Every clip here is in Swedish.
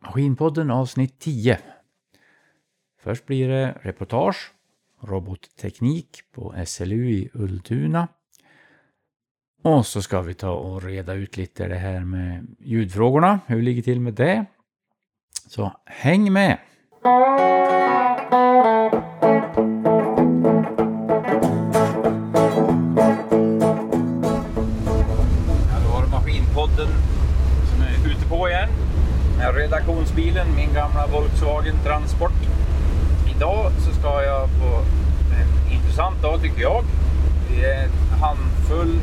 Maskinpodden avsnitt 10. Först blir det reportage, robotteknik på SLU i Ultuna. Och så ska vi ta och reda ut lite det här med ljudfrågorna, hur det ligger till med det. Så häng med! Ja, då har du Maskinpodden som är ute på igen. Redaktionsbilen, min gamla Volkswagen Transport. Idag så ska jag på en intressant dag tycker jag. Vi är en handfull,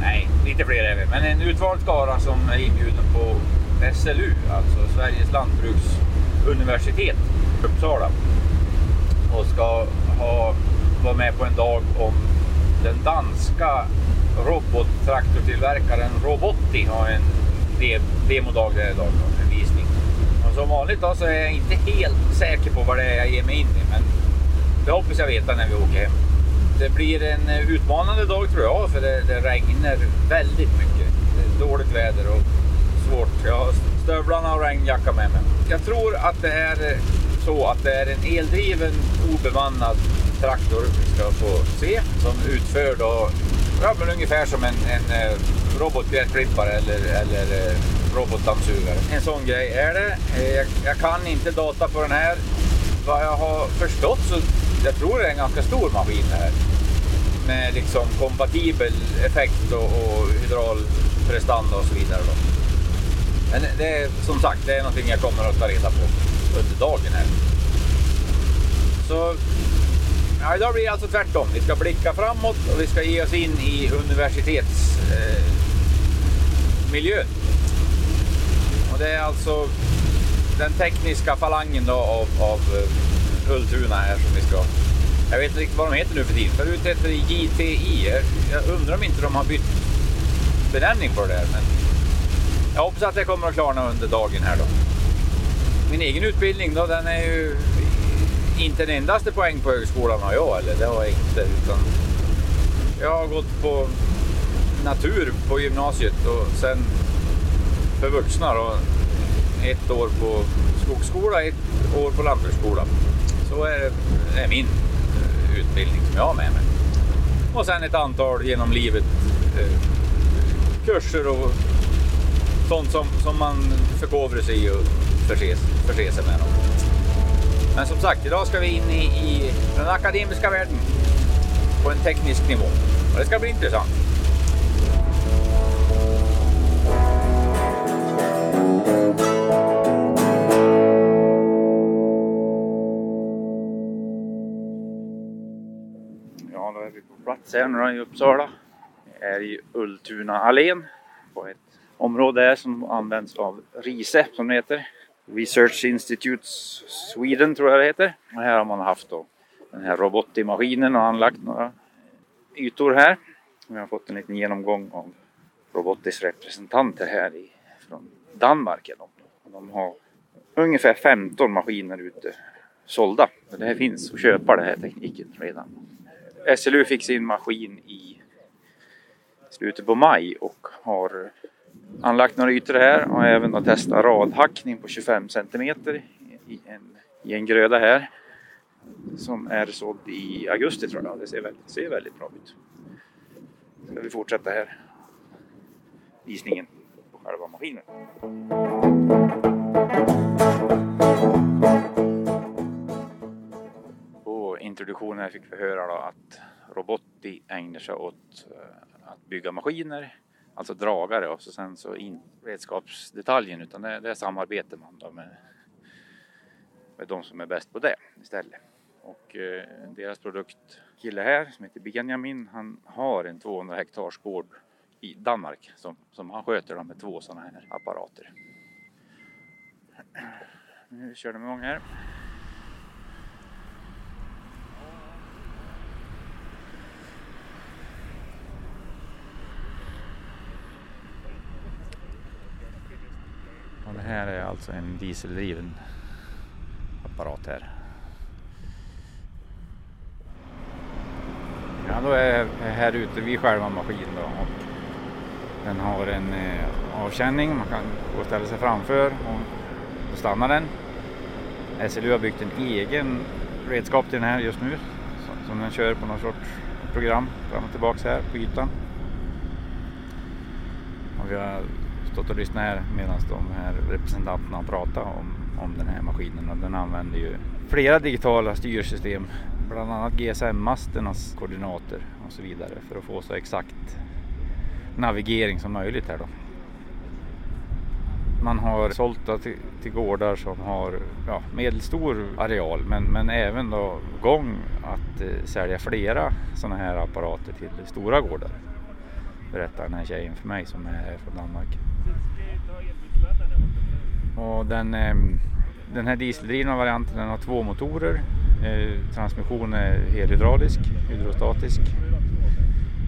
nej lite fler är vi, men en utvald skara som är inbjuden på SLU, alltså Sveriges lantbruksuniversitet i Uppsala. Och ska ha, vara med på en dag om den danska robottraktortillverkaren Robotti har en demodag där idag, då, en visning. Och som vanligt då så är jag inte helt säker på vad det är jag ger mig in i, men det hoppas jag veta när vi åker hem. Det blir en eh, utmanande dag tror jag, för det, det regnar väldigt mycket. Det är dåligt väder och svårt. Jag har stövlarna och regnjacka med mig. Jag tror att det är så att det är en eldriven obemannad traktor vi ska få se som utför då, ja, ungefär som en, en eh, robotgräsklippare eller, eller eh, robotdammsugare. En sån grej är det. Eh, jag, jag kan inte data på den här. Vad jag har förstått så jag tror det är en ganska stor maskin det här. Med liksom kompatibel effekt och, och hydraulprestanda och så vidare. Då. Men det är som sagt, det är någonting jag kommer att ta reda på under dagen här. Så ja, idag blir det alltså tvärtom. Vi ska blicka framåt och vi ska ge oss in i universitetsmiljön. Eh, miljön och det är alltså den tekniska falangen då av, av eh, Ultuna här som vi ska... Jag vet inte riktigt vad de heter nu för tiden. Förut hette det JTI. Jag- Jag undrar om inte de har bytt benämning på det där. Men jag hoppas att det kommer att klarna under dagen här då. Min egen utbildning då, den är ju inte den endaste poäng på högskolan har jag, eller det har jag inte. Utan jag har gått på natur på gymnasiet och sen för vuxna då, ett år på skogsskola, ett år på lantbruksskola. Så är är min eh, utbildning som jag har med mig. Och sen ett antal genom livet eh, kurser och sånt som, som man förkovrar sig i och förser, förser sig med. Då. Men som sagt, idag ska vi in i, i den akademiska världen på en teknisk nivå. Och det ska bli intressant. Ja, då är vi på plats här nu då i Uppsala. Vi är i Ultuna allén på ett område här som används av RISE som det heter. Research Institute Sweden tror jag det heter. Och här har man haft då den här Robotti-maskinen och anlagt några ytor här. Vi har fått en liten genomgång av Robottis representanter här i, från Danmark. är de. De har ungefär 15 maskiner ute sålda. Så Det här finns att köpa den här tekniken redan. SLU fick sin maskin i slutet på maj och har anlagt några ytor här och även då testat radhackning på 25 centimeter i en, i en gröda här som är sådd i augusti tror jag. Det ser väldigt, ser väldigt bra ut. Ska vi fortsätta här visningen själva maskinen. På introduktionen fick vi höra då att Robotti ägnar sig åt eh, att bygga maskiner, alltså dragare och så sen så in redskapsdetaljen utan det, det är samarbete man då med, med de som är bäst på det istället. Och eh, deras produktkille här som heter Benjamin han har en 200 hektars gård i Danmark som, som han sköter dem med två sådana här apparater. Nu kör de igång här. Och det här är alltså en dieseldriven apparat här. Ja, då är här ute vid själva maskinen då. Den har en eh, avkänning, man kan gå och ställa sig framför och då stannar den. SLU har byggt en egen redskap till den här just nu som den kör på någon sorts program fram och tillbaka här på ytan. Och vi har stått och lyssnat här medan de här representanterna har pratat om, om den här maskinen och den använder ju flera digitala styrsystem, bland annat GSM-masternas koordinater och så vidare för att få så exakt navigering som möjligt här då. Man har sålt till, till gårdar som har ja, medelstor areal men, men även då gång att eh, sälja flera sådana här apparater till stora gårdar. Berättar den här tjejen för mig som är från Danmark. Och den, eh, den här dieseldrivna varianten den har två motorer. Eh, transmission är helhydraulisk, hydrostatisk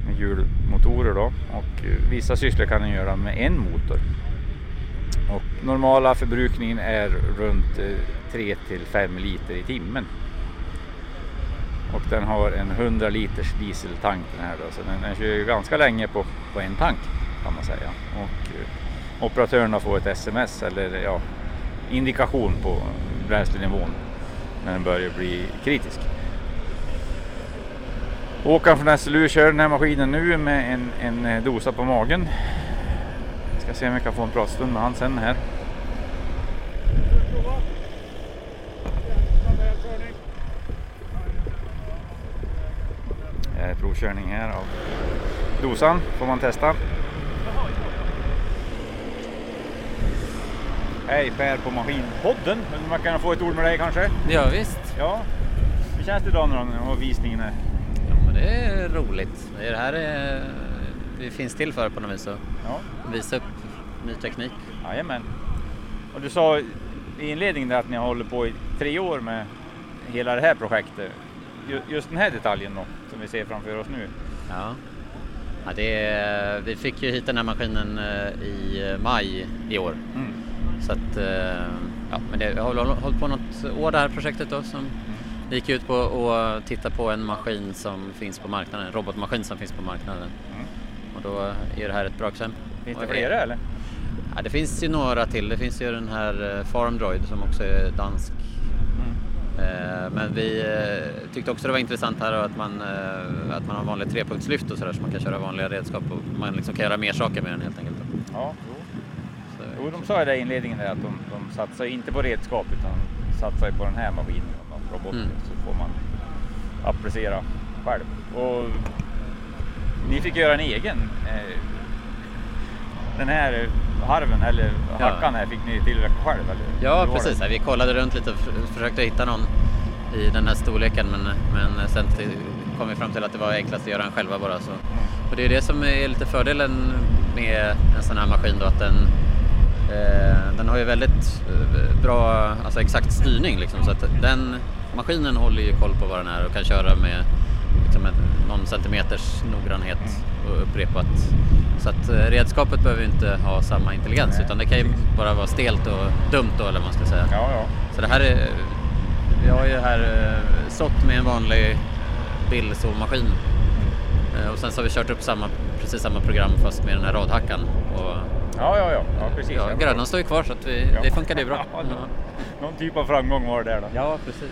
med hjulmotorer då och eh, vissa sysslor kan den göra med en motor. Och normala förbrukningen är runt eh, 3 till 5 liter i timmen. Och den har en 100 liters dieseltank den här då, så den, den kör ganska länge på, på en tank kan man säga. Och eh, operatörerna får ett sms eller ja, indikation på bränslenivån när den börjar bli kritisk. Håkan från SLU kör den här maskinen nu med en, en eh, dosa på magen. Ska se om jag kan få en pratstund med han sen här. Eh, provkörning här av dosan får man testa. Hej Per på Maskinpodden. Man kan få ett ord med dig kanske? Ja, visst. Ja. Hur känns det idag när du har visningen här? Ja, men det är roligt. Det här är, det finns till för på något vis att ja. visa upp ny teknik. Jajamän. Och du sa i inledningen att ni har hållit på i tre år med hela det här projektet. Just den här detaljen då, som vi ser framför oss nu. Ja, ja det, vi fick ju hit den här maskinen eh, i maj i år. Mm. Så att, eh, ja, men det, vi har hållit på något år det här projektet då som det gick ut på att titta på en maskin som finns på marknaden, en robotmaskin som finns på marknaden. Mm. Och då är det här ett bra exempel. Finns det flera eller? Ja, det finns ju några till. Det finns ju den här eh, Farmdroid som också är dansk. Mm. Eh, men vi tyckte också det var intressant här att man, att man har vanlig trepunktslyft och sådär så man kan köra vanliga redskap och man liksom kan göra mer saker med den helt enkelt. Ja, Jo, de sa ju det i inledningen att de, de satsar inte på redskap utan satsar på den här maskinen, roboten, mm. så får man applicera själv. Och ni fick göra en egen. Eh, den här harven eller hackan här fick ni tillverka själv? Eller? Ja precis, vi kollade runt lite och försökte hitta någon i den här storleken men, men sen kom vi fram till att det var enklast att göra den själva bara. Så. Och det är det som är lite fördelen med en sån här maskin då att den Eh, den har ju väldigt eh, bra, alltså exakt styrning liksom, så att den maskinen håller ju koll på vad den är och kan köra med liksom någon centimeters noggrannhet och upprepat. Så att eh, redskapet behöver inte ha samma intelligens Nej, utan det kan ju bara vara stelt och dumt då eller vad man ska säga. Ja, ja. Så det här är, vi har ju här sått med en vanlig billsåmaskin och sen så har vi kört upp samma, precis samma program fast med den här radhackan. Och Ja, ja, ja, ja precis. Ja, grönan står ju kvar så att vi, ja. det funkade ju bra. Någon typ av framgång var det där då. Ja, precis.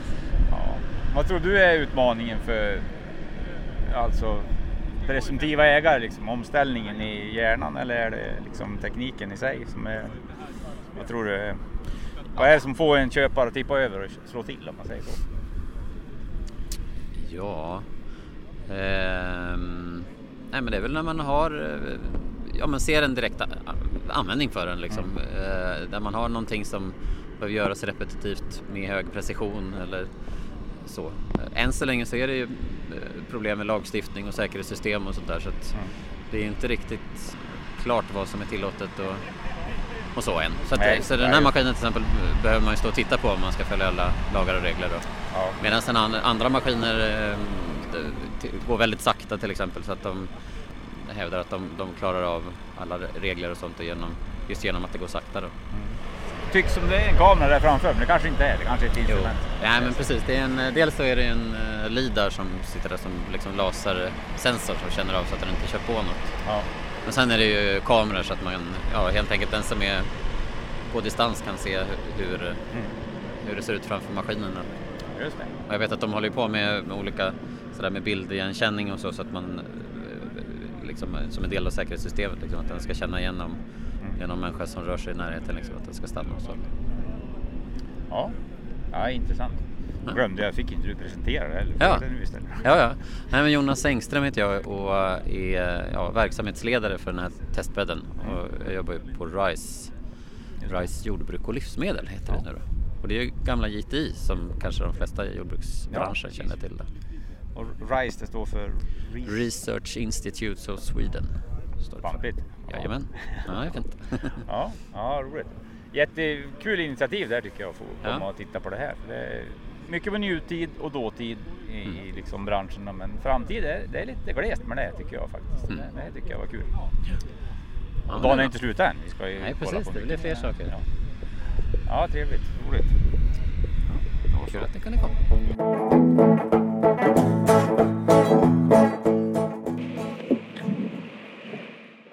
Vad tror du är utmaningen för alltså presumtiva ägare, liksom, omställningen i hjärnan eller är det liksom tekniken i sig som är, vad tror du, vad är det som får en köpare att tippa över och slå till om man säger så? Ja, ehm, nej men det är väl när man har eh, ja, men ser en direkt användning för den liksom. Mm. Eh, där man har någonting som behöver göras repetitivt med hög precision eller så. Eh, än så länge så är det ju eh, problem med lagstiftning och säkerhetssystem och sånt där så att mm. det är inte riktigt klart vad som är tillåtet och, och så än. Så, att, nej, så den här maskinen till exempel behöver man ju stå och titta på om man ska följa alla lagar och regler. Då. Ja. Medan sen andra maskiner går väldigt sakta till exempel så att de hävdar att de, de klarar av alla regler och sånt genom, just genom att det går sakta. Då. Mm. Tycks som det är en kamera där framför, men det kanske inte är. Det kanske är ett instrument. Ja, men precis. Det är en, dels så är det en uh, LIDAR som sitter där som liksom lasersensor som känner av så att den inte kör på något. Ja. Men sen är det ju kameror så att man ja, helt enkelt den som är på distans kan se hur, mm. hur det ser ut framför maskinerna. Just det. Och jag vet att de håller på med, med olika sådär med bildigenkänning och så så att man liksom, som en del av säkerhetssystemet liksom, att den ska känna igen om mm. genom människa som rör sig i närheten liksom, att den ska stanna och så. Ja, ja intressant. Ja. Glömde jag, fick inte du presentera det heller? Ja. ja, ja. Nej, men Jonas Engström heter jag och är ja, verksamhetsledare för den här testbädden. Och jag jobbar ju på RISE, RISE jordbruk och livsmedel heter ja. det nu då. Och det är ju gamla JTI som kanske de flesta jordbruksbranscher ja, känner till. Det. Och RISE det står för? Research Institutes of Sweden. Pampigt. Jajamän, ja, det är fint. ja, ja, roligt. Jättekul initiativ där tycker jag att få komma ja. och titta på det här. Det är mycket med nutid och dåtid i mm. liksom branscherna men framtid är, det är lite glest med det tycker jag faktiskt. Mm. Det, det tycker jag var kul. Ja, och dagen är inte slut än. Vi ska ju Nej precis, det blir fler saker. Ja. ja, trevligt, roligt. Ja, kul att ni kunde komma.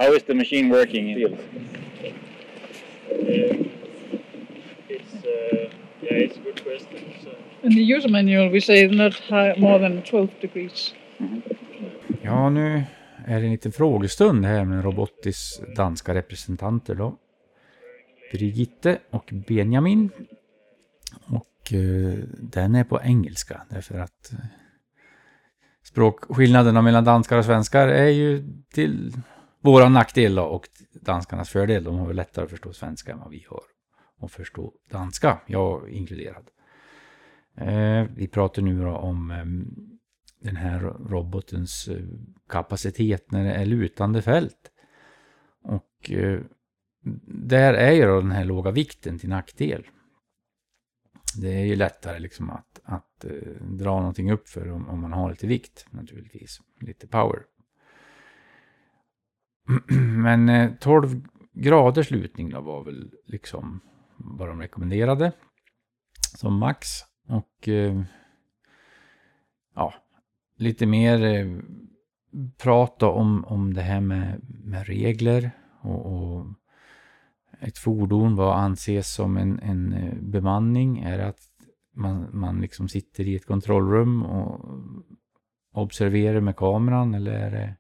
How is the machine working in fields? Uh, it's uh, yeah, it's a good question. So. In the user manual we say not high, more than 12 degrees. Mm. Ja, nu är det en liten frågestund här med Robotis danska representanter då. Brigitte och Benjamin. Och eh, den är på engelska därför att eh, språkskillnaderna mellan danskar och svenskar är ju till våra nackdel och danskarnas fördel. De har väl lättare att förstå svenska än vad vi har. Och förstå danska, jag inkluderad. Eh, vi pratar nu då om eh, den här robotens eh, kapacitet när det är lutande fält. Och eh, där är ju då den här låga vikten till nackdel. Det är ju lättare liksom att, att eh, dra någonting upp för om, om man har lite vikt naturligtvis. Lite power. Men eh, 12 graders lutning då var väl liksom vad de rekommenderade som max. Och eh, ja, lite mer eh, prata om, om det här med, med regler och, och, ett fordon, vad anses som en, en eh, bemanning? Är det att man, man liksom sitter i ett kontrollrum och observerar med kameran eller är det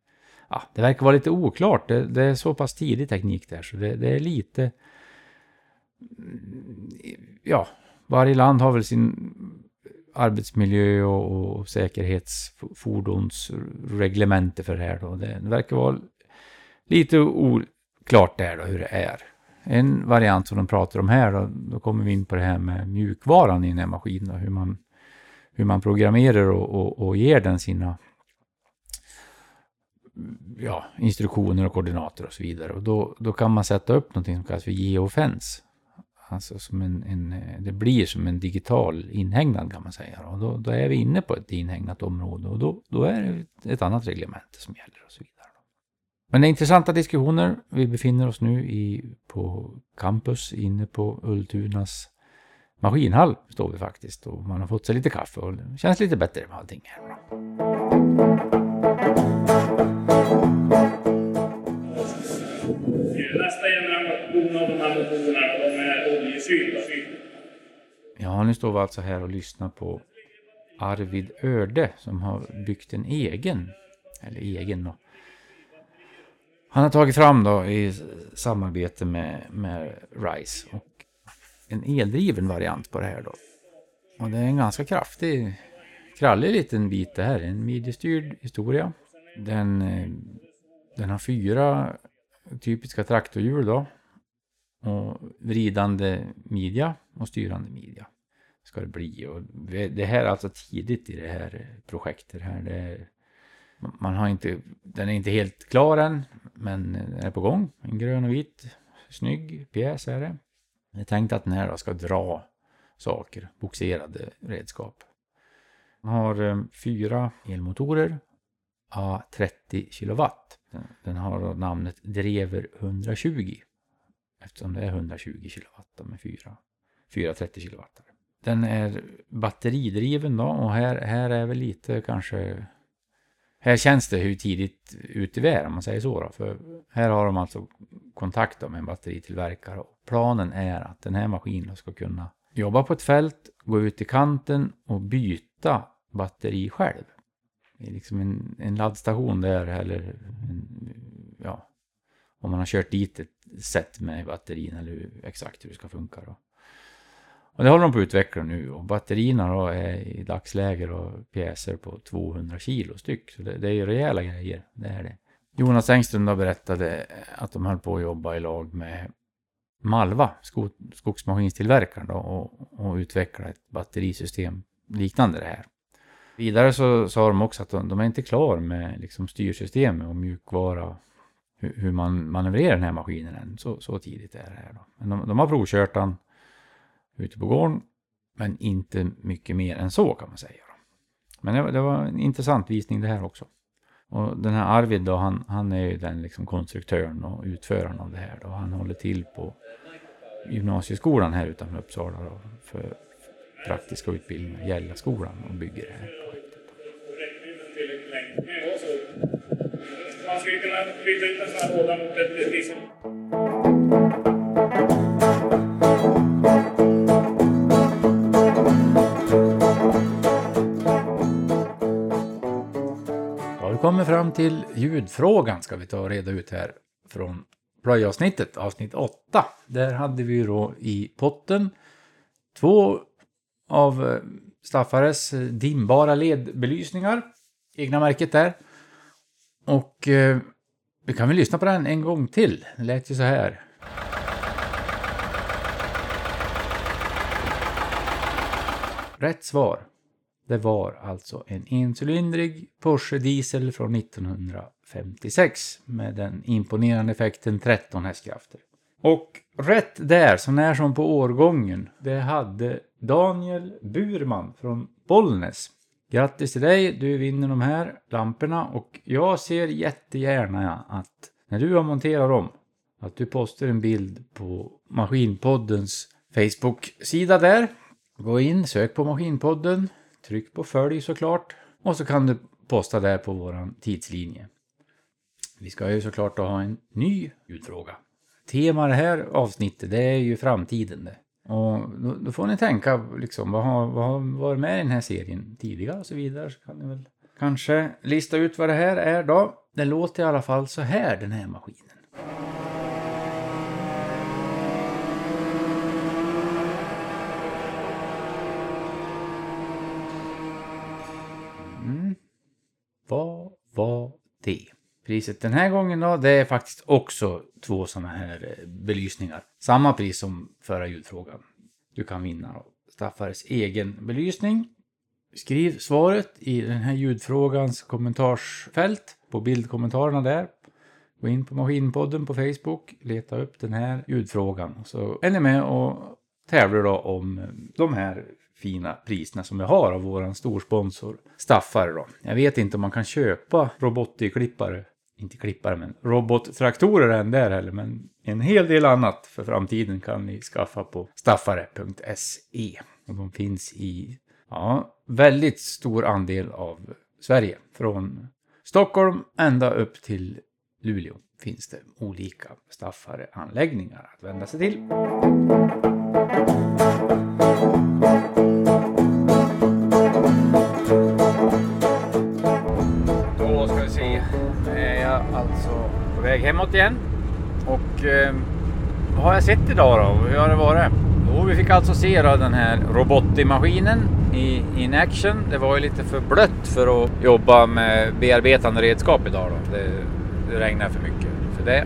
ja, det verkar vara lite oklart. Det, det är så pass tidig teknik där så det, det, är lite... Mm, ja, varje land har väl sin arbetsmiljö och, och säkerhetsfordonsreglemente för det här då. Det, verkar vara lite oklart där då hur det är. En variant som de pratar om här då, då kommer vi in på det här med mjukvaran i den här maskinen. Hur man, hur man programmerar och, och, och ger den sina ja, instruktioner och koordinater och så vidare. Och då, då kan man sätta upp någonting som kallas för geofens. Alltså som en, en, eh, det blir som en digital inhägnad kan man säga. Och då, då är vi inne på ett inhägnat område och då, då är det ett annat reglemente som gäller och så vidare. Men det är intressanta diskussioner. Vi befinner oss nu i, på campus inne på Ultunas maskinhall står vi faktiskt och man har fått sig lite kaffe och det känns lite bättre med allting här. Ja, nu står vi alltså här och lyssnar på Arvid Örde som har byggt en egen, eller egen då. Han har tagit fram då i samarbete med, med RISE och en eldriven variant på det här då. Och det är en ganska kraftig, krallig liten bit det här. En midjestyrd historia. Den, eh, den har fyra typiska traktorhjul då. Och vridande midja och styrande midja. Ska det bli. Och det här är alltså tidigt i det här projektet. Här. Det är, man har inte, den är inte helt klar än. Men den är på gång. En grön och vit. Snygg pjäs är det. Det är tänkt att den här då ska dra saker. Boxerade redskap. Eh, den har fyra elmotorer. A30 kilowatt. Den har namnet Drever 120 eftersom det är 120 kilowatt med 4 430 kilowatt. Den är batteridriven då och här, här är väl lite kanske här känns det hur tidigt ute vi är om man säger så. Då. För här har de alltså kontakt med en batteritillverkare. Och planen är att den här maskinen ska kunna jobba på ett fält, gå ut i kanten och byta batteri själv. Det är liksom en, en laddstation där eller en, ja, om man har kört dit ett set med batterin eller exakt hur det ska funka. Då. Och det håller de på att utveckla nu och batterierna då är i dagsläget och pjäser på 200 kilo styck. Så det, det är ju rejäla grejer, det är det. Jonas Engström då berättade att de höll på att jobba i lag med Malva, skogsmaskinstillverkaren då, och, och utveckla ett batterisystem liknande det här. Vidare så sa de också att de, de är inte klara med liksom styrsystemet och mjukvara, hur, hur, man manövrerar den här maskinen än. Så, så tidigt är det här då. Men de, de har provkört den ute på gården. Men inte mycket mer än så kan man säga. Men det, det var en intressant visning det här också. Och den här Arvid då, han, han är ju den liksom konstruktören och utföraren av det här då. Han håller till på gymnasieskolan här utanför Uppsala då, för praktiska utbildningar, Gällaskolan och bygger det här projektet. Man skulle kunna byta ut en sån här låda mot ett diesel... kommer fram till ljudfrågan ska vi ta och reda ut här från plöjavsnittet, avsnitt 8. Där hade vi ju då i potten två av eh, Staffares eh, dimbara ledbelysningar, egna märket där. Och eh, vi kan väl lyssna på den en gång till. Det lät ju så här. Rätt svar. Det var alltså en encylindrig Porsche diesel från 1956 med den imponerande effekten 13 hästkrafter. Och rätt där, så när som på årgången, det hade Daniel Burman från Bollnäs. Grattis till dig, du vinner de här lamporna och jag ser jättegärna att när du har monterat dem, att du postar en bild på Maskinpoddens Facebook-sida där. Gå in, sök på Maskinpodden, Tryck på följ såklart. Och så kan du posta där på våran tidslinje. Vi ska ju såklart ha en ny ljudfråga. Tema det här avsnittet det är ju framtiden det. Och då, då, får ni tänka liksom vad har, vad har varit med i den här serien tidigare och så vidare. Så kan ni väl kanske lista ut vad det här är då. Det låter i alla fall så här den här maskinen. Mm. Vad var det? Priset den här gången då, det är faktiskt också två sådana här eh, belysningar. Samma pris som förra ljudfrågan. Du kan vinna då. Staffares egen belysning. Skriv svaret i den här ljudfrågans kommentarsfält på bildkommentarerna där. Gå in på Maskinpodden på Facebook, leta upp den här ljudfrågan. Så är ni med och tävlar då om eh, de här fina priserna som vi har av våran storsponsor Staffare då. Jag vet inte om man kan köpa robotklippare, inte klippare men robottraktorer än där heller men en hel del annat för framtiden kan ni skaffa på staffare.se. Och de finns i ja, väldigt stor andel av Sverige. Från Stockholm ända upp till Luleå finns det olika Staffare-anläggningar att vända sig till. Väg hemåt igen. Och eh, vad har jag sett idag då? Hur har det varit? Jo, vi fick alltså se då den här Robotti-maskinen i in action. Det var ju lite för blött för att jobba med bearbetande redskap idag då. Det, det regnade för mycket för det.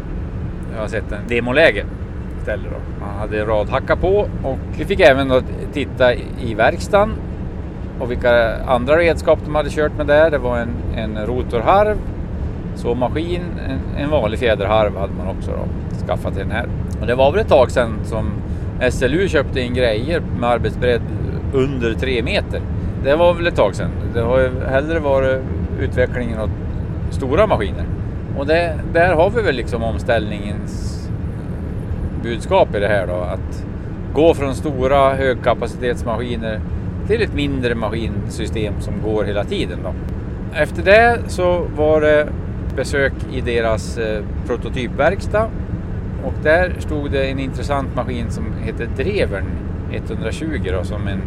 Jag har sett en demoläge istället då. Man hade radhacka på och vi fick även då titta i verkstaden och vilka andra redskap de hade kört med där. Det var en, en rotorharv så maskin, en, en vanlig fjäderharv hade man också då, skaffat till den här. Och det var väl ett tag sedan som SLU köpte in grejer med arbetsbredd under tre meter. Det var väl ett tag sedan. Det har ju hellre varit utvecklingen av stora maskiner. Och det, där har vi väl liksom omställningens budskap i det här då. Att gå från stora högkapacitetsmaskiner till ett mindre maskinsystem som går hela tiden då. efter det så var det besök i deras eh, prototypverkstad och där stod det en intressant maskin som heter Drevern 120 då, som en,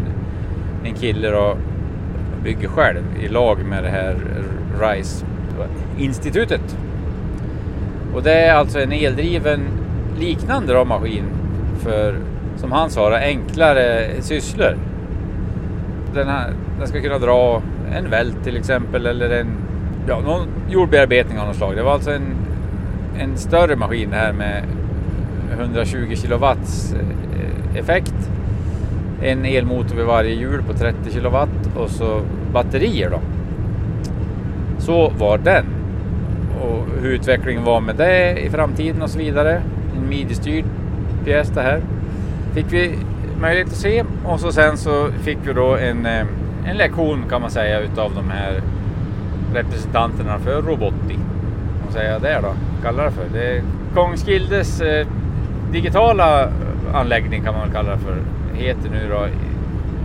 en kille då bygger själv i lag med det här RISE-institutet. Och det är alltså en eldriven liknande då maskin för, som han sa, enklare sysslor. Den, här, den ska kunna dra en vält till exempel eller en ja, någon jordbearbetning av något slag. Det var alltså en, en större maskin det här med 120 kilowatts eh, effekt. En elmotor vid varje hjul på 30 kilowatt och så batterier då. Så var den. Och hur utvecklingen var med det i framtiden och så vidare. En midi-styrd pjäs det här. Fick vi möjlighet att se och så sen så fick vi då en, eh, en lektion kan man säga utav de här representanterna för Robotti. Vad säger jag där då? Kallar det för? Det är Kongsgildes eh, digitala eh, anläggning kan man väl kalla det för. Heter nu då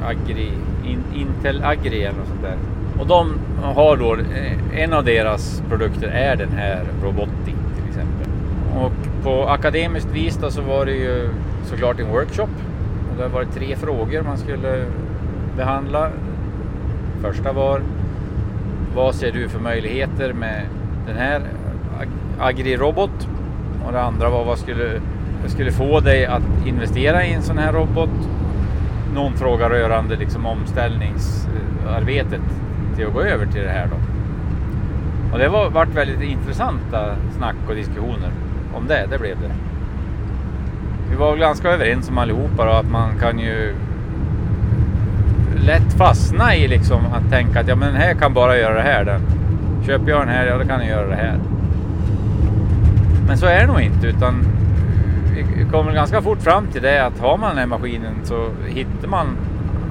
Agri, In, Intel Agri eller något sånt där. Och de har då, eh, en av deras produkter är den här Robotti till exempel. Och på akademiskt vis då så var det ju såklart en workshop. Och det var tre frågor man skulle behandla. Första var vad ser du för möjligheter med den här Agri-robot? Och det andra var vad skulle, skulle få dig att investera i en sån här robot? Någon fråga rörande liksom omställningsarbetet till att gå över till det här då. Och det var varit väldigt intressanta snack och diskussioner om det, det blev det. Vi var ganska överens om allihopa då att man kan ju lätt fastna i liksom att tänka att ja men den här kan bara göra det här. Den. Köper jag den här, ja då kan den göra det här. Men så är det nog inte utan vi kommer ganska fort fram till det att har man den här maskinen så hittar man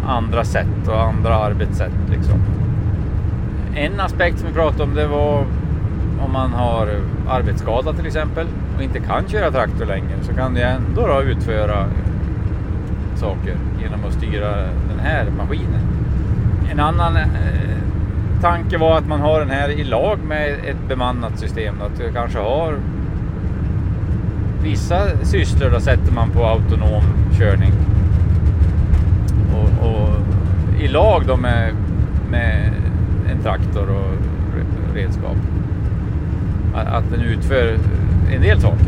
andra sätt och andra arbetssätt. Liksom. En aspekt som vi pratade om det var om man har arbetsskada till exempel och inte kan köra traktor längre så kan du ändå då utföra saker genom att styra den här maskinen. En annan eh, tanke var att man har den här i lag med ett bemannat system. Att du kanske har vissa sysslor då sätter man på autonom körning. Och, och i lag då med, med en traktor och redskap. Att, att den utför en del saker.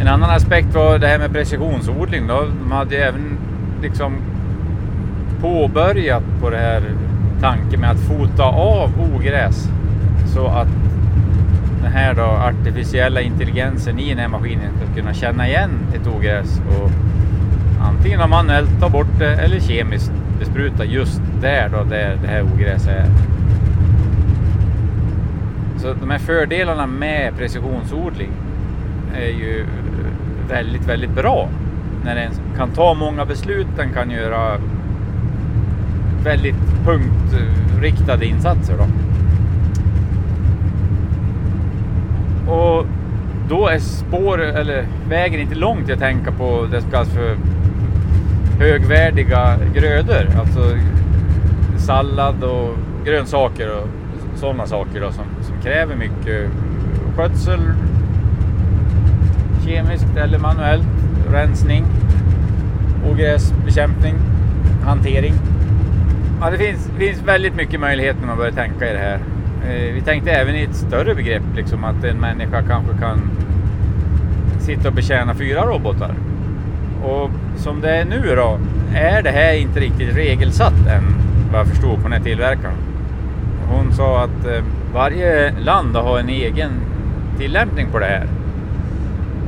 En annan aspekt var det här med precisionsodling. Då. De hade även liksom påbörjat på det här tanken med att fota av ogräs så att den här då artificiella intelligensen i den här maskinen ska kunna känna igen ett ogräs och antingen manuellt ta bort det eller kemiskt bespruta just där då där det här ogräset är. Så de här fördelarna med precisionsodling är ju väldigt, väldigt bra. När den kan ta många beslut, den kan göra väldigt punktriktade insatser. Då. Och då är spår, eller vägen inte långt till att tänka på det som kallas för högvärdiga grödor. Alltså sallad och grönsaker och sådana saker då, som, som kräver mycket skötsel, kemiskt eller manuellt, rensning, ogräsbekämpning, hantering. Ja, det finns, finns väldigt mycket möjligheter när man börjar tänka i det här. Eh, vi tänkte även i ett större begrepp, liksom att en människa kanske kan sitta och betjäna fyra robotar. Och som det är nu då, är det här inte riktigt regelsatt än, vad jag förstod på den här tillverkaren. Hon sa att eh, varje land har en egen tillämpning på det här.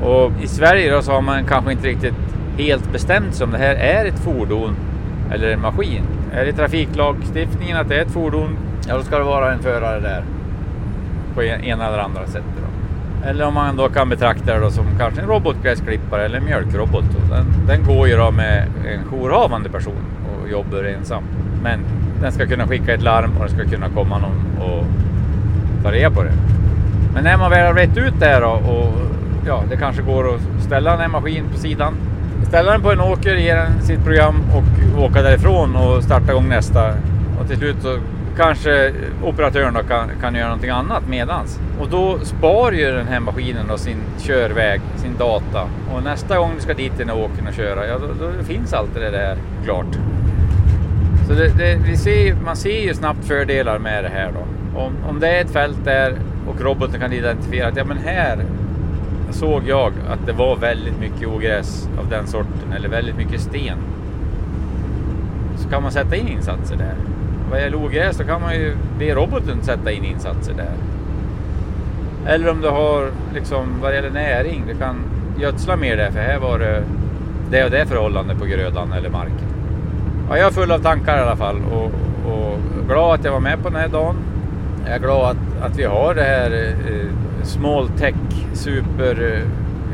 Och i Sverige då så har man kanske inte riktigt helt bestämt sig om det här är ett fordon eller en maskin. Är det trafiklagstiftningen att det är ett fordon, ja då ska det vara en förare där på ena eller andra sättet. Då. Eller om man då kan betrakta det då som kanske en robotgräsklippare eller en mjölkrobot. Den, den går ju då med en jourhavande person och jobbar ensam. Men den ska kunna skicka ett larm och det ska kunna komma någon och ta reda på det. Men när man väl har rätt ut det då och ja, det kanske går att ställa en maskin på sidan, ställa den på en åker, ge den sitt program och åka därifrån och starta igång nästa. Och till slut så kanske operatören då kan, kan göra någonting annat medans. Och då spar ju den här maskinen då sin körväg, sin data. Och nästa gång du ska dit i den åkern och köra, ja då, då finns allt det där klart. Så det, det, vi ser, man ser ju snabbt fördelar med det här då. Om, om det är ett fält där och roboten kan identifiera att ja men här såg jag att det var väldigt mycket ogräs av den sorten eller väldigt mycket sten. Så kan man sätta in insatser där. Vad gäller ogräs så kan man ju be roboten sätta in insatser där. Eller om du har liksom vad gäller näring, du kan gödsla mer där för här var det det och det förhållande på grödan eller marken. Ja, jag är full av tankar i alla fall och, och glad att jag var med på den här dagen. Jag är glad att, att vi har det här eh, small tech, super eh,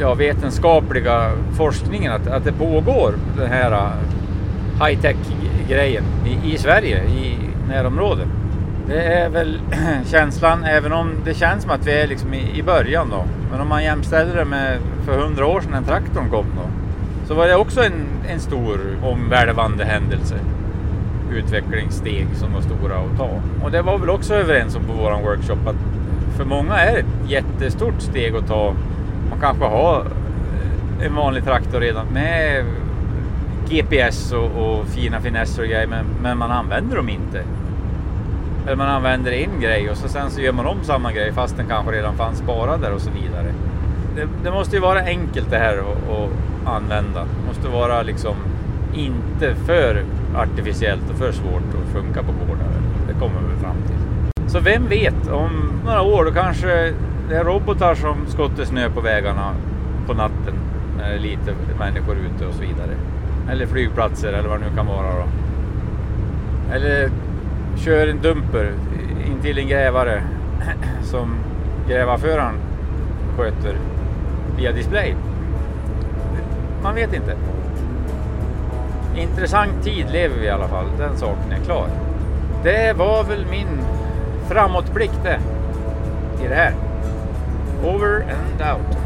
ja, vetenskapliga forskningen, att, att det pågår den här eh, high tech grejen i, i Sverige, i närområdet. Det är väl känslan, även om det känns som att vi är liksom i, i början då. Men om man jämställer det med för hundra år sedan när traktorn kom då, så var det också en, en stor omvälvande händelse. Utvecklingssteg som var stora att ta. Och det var väl också överens om på våran workshop att för många är det ett jättestort steg att ta. Man kanske har eh, en vanlig traktor redan med GPS och, och fina finesser och grejer men, men, man använder dem inte. Eller man använder en grej och så sen så gör man om samma grej fast den kanske redan fanns sparad där och så vidare. Det, det måste ju vara enkelt det här att använda. Det måste vara liksom inte för artificiellt och för svårt att funka på gårdar. Det kommer vi fram till. Så vem vet, om några år då kanske det är robotar som skottar snö på vägarna på natten när det är lite människor ute och så vidare. Eller flygplatser eller vad det nu kan vara då. Eller kör en dumper in till en grävare som grävarföraren sköter via display. Man vet inte. Intressant tid lever vi i alla fall, den saken är klar. Det var väl min framåtblick det i det här. Over and out.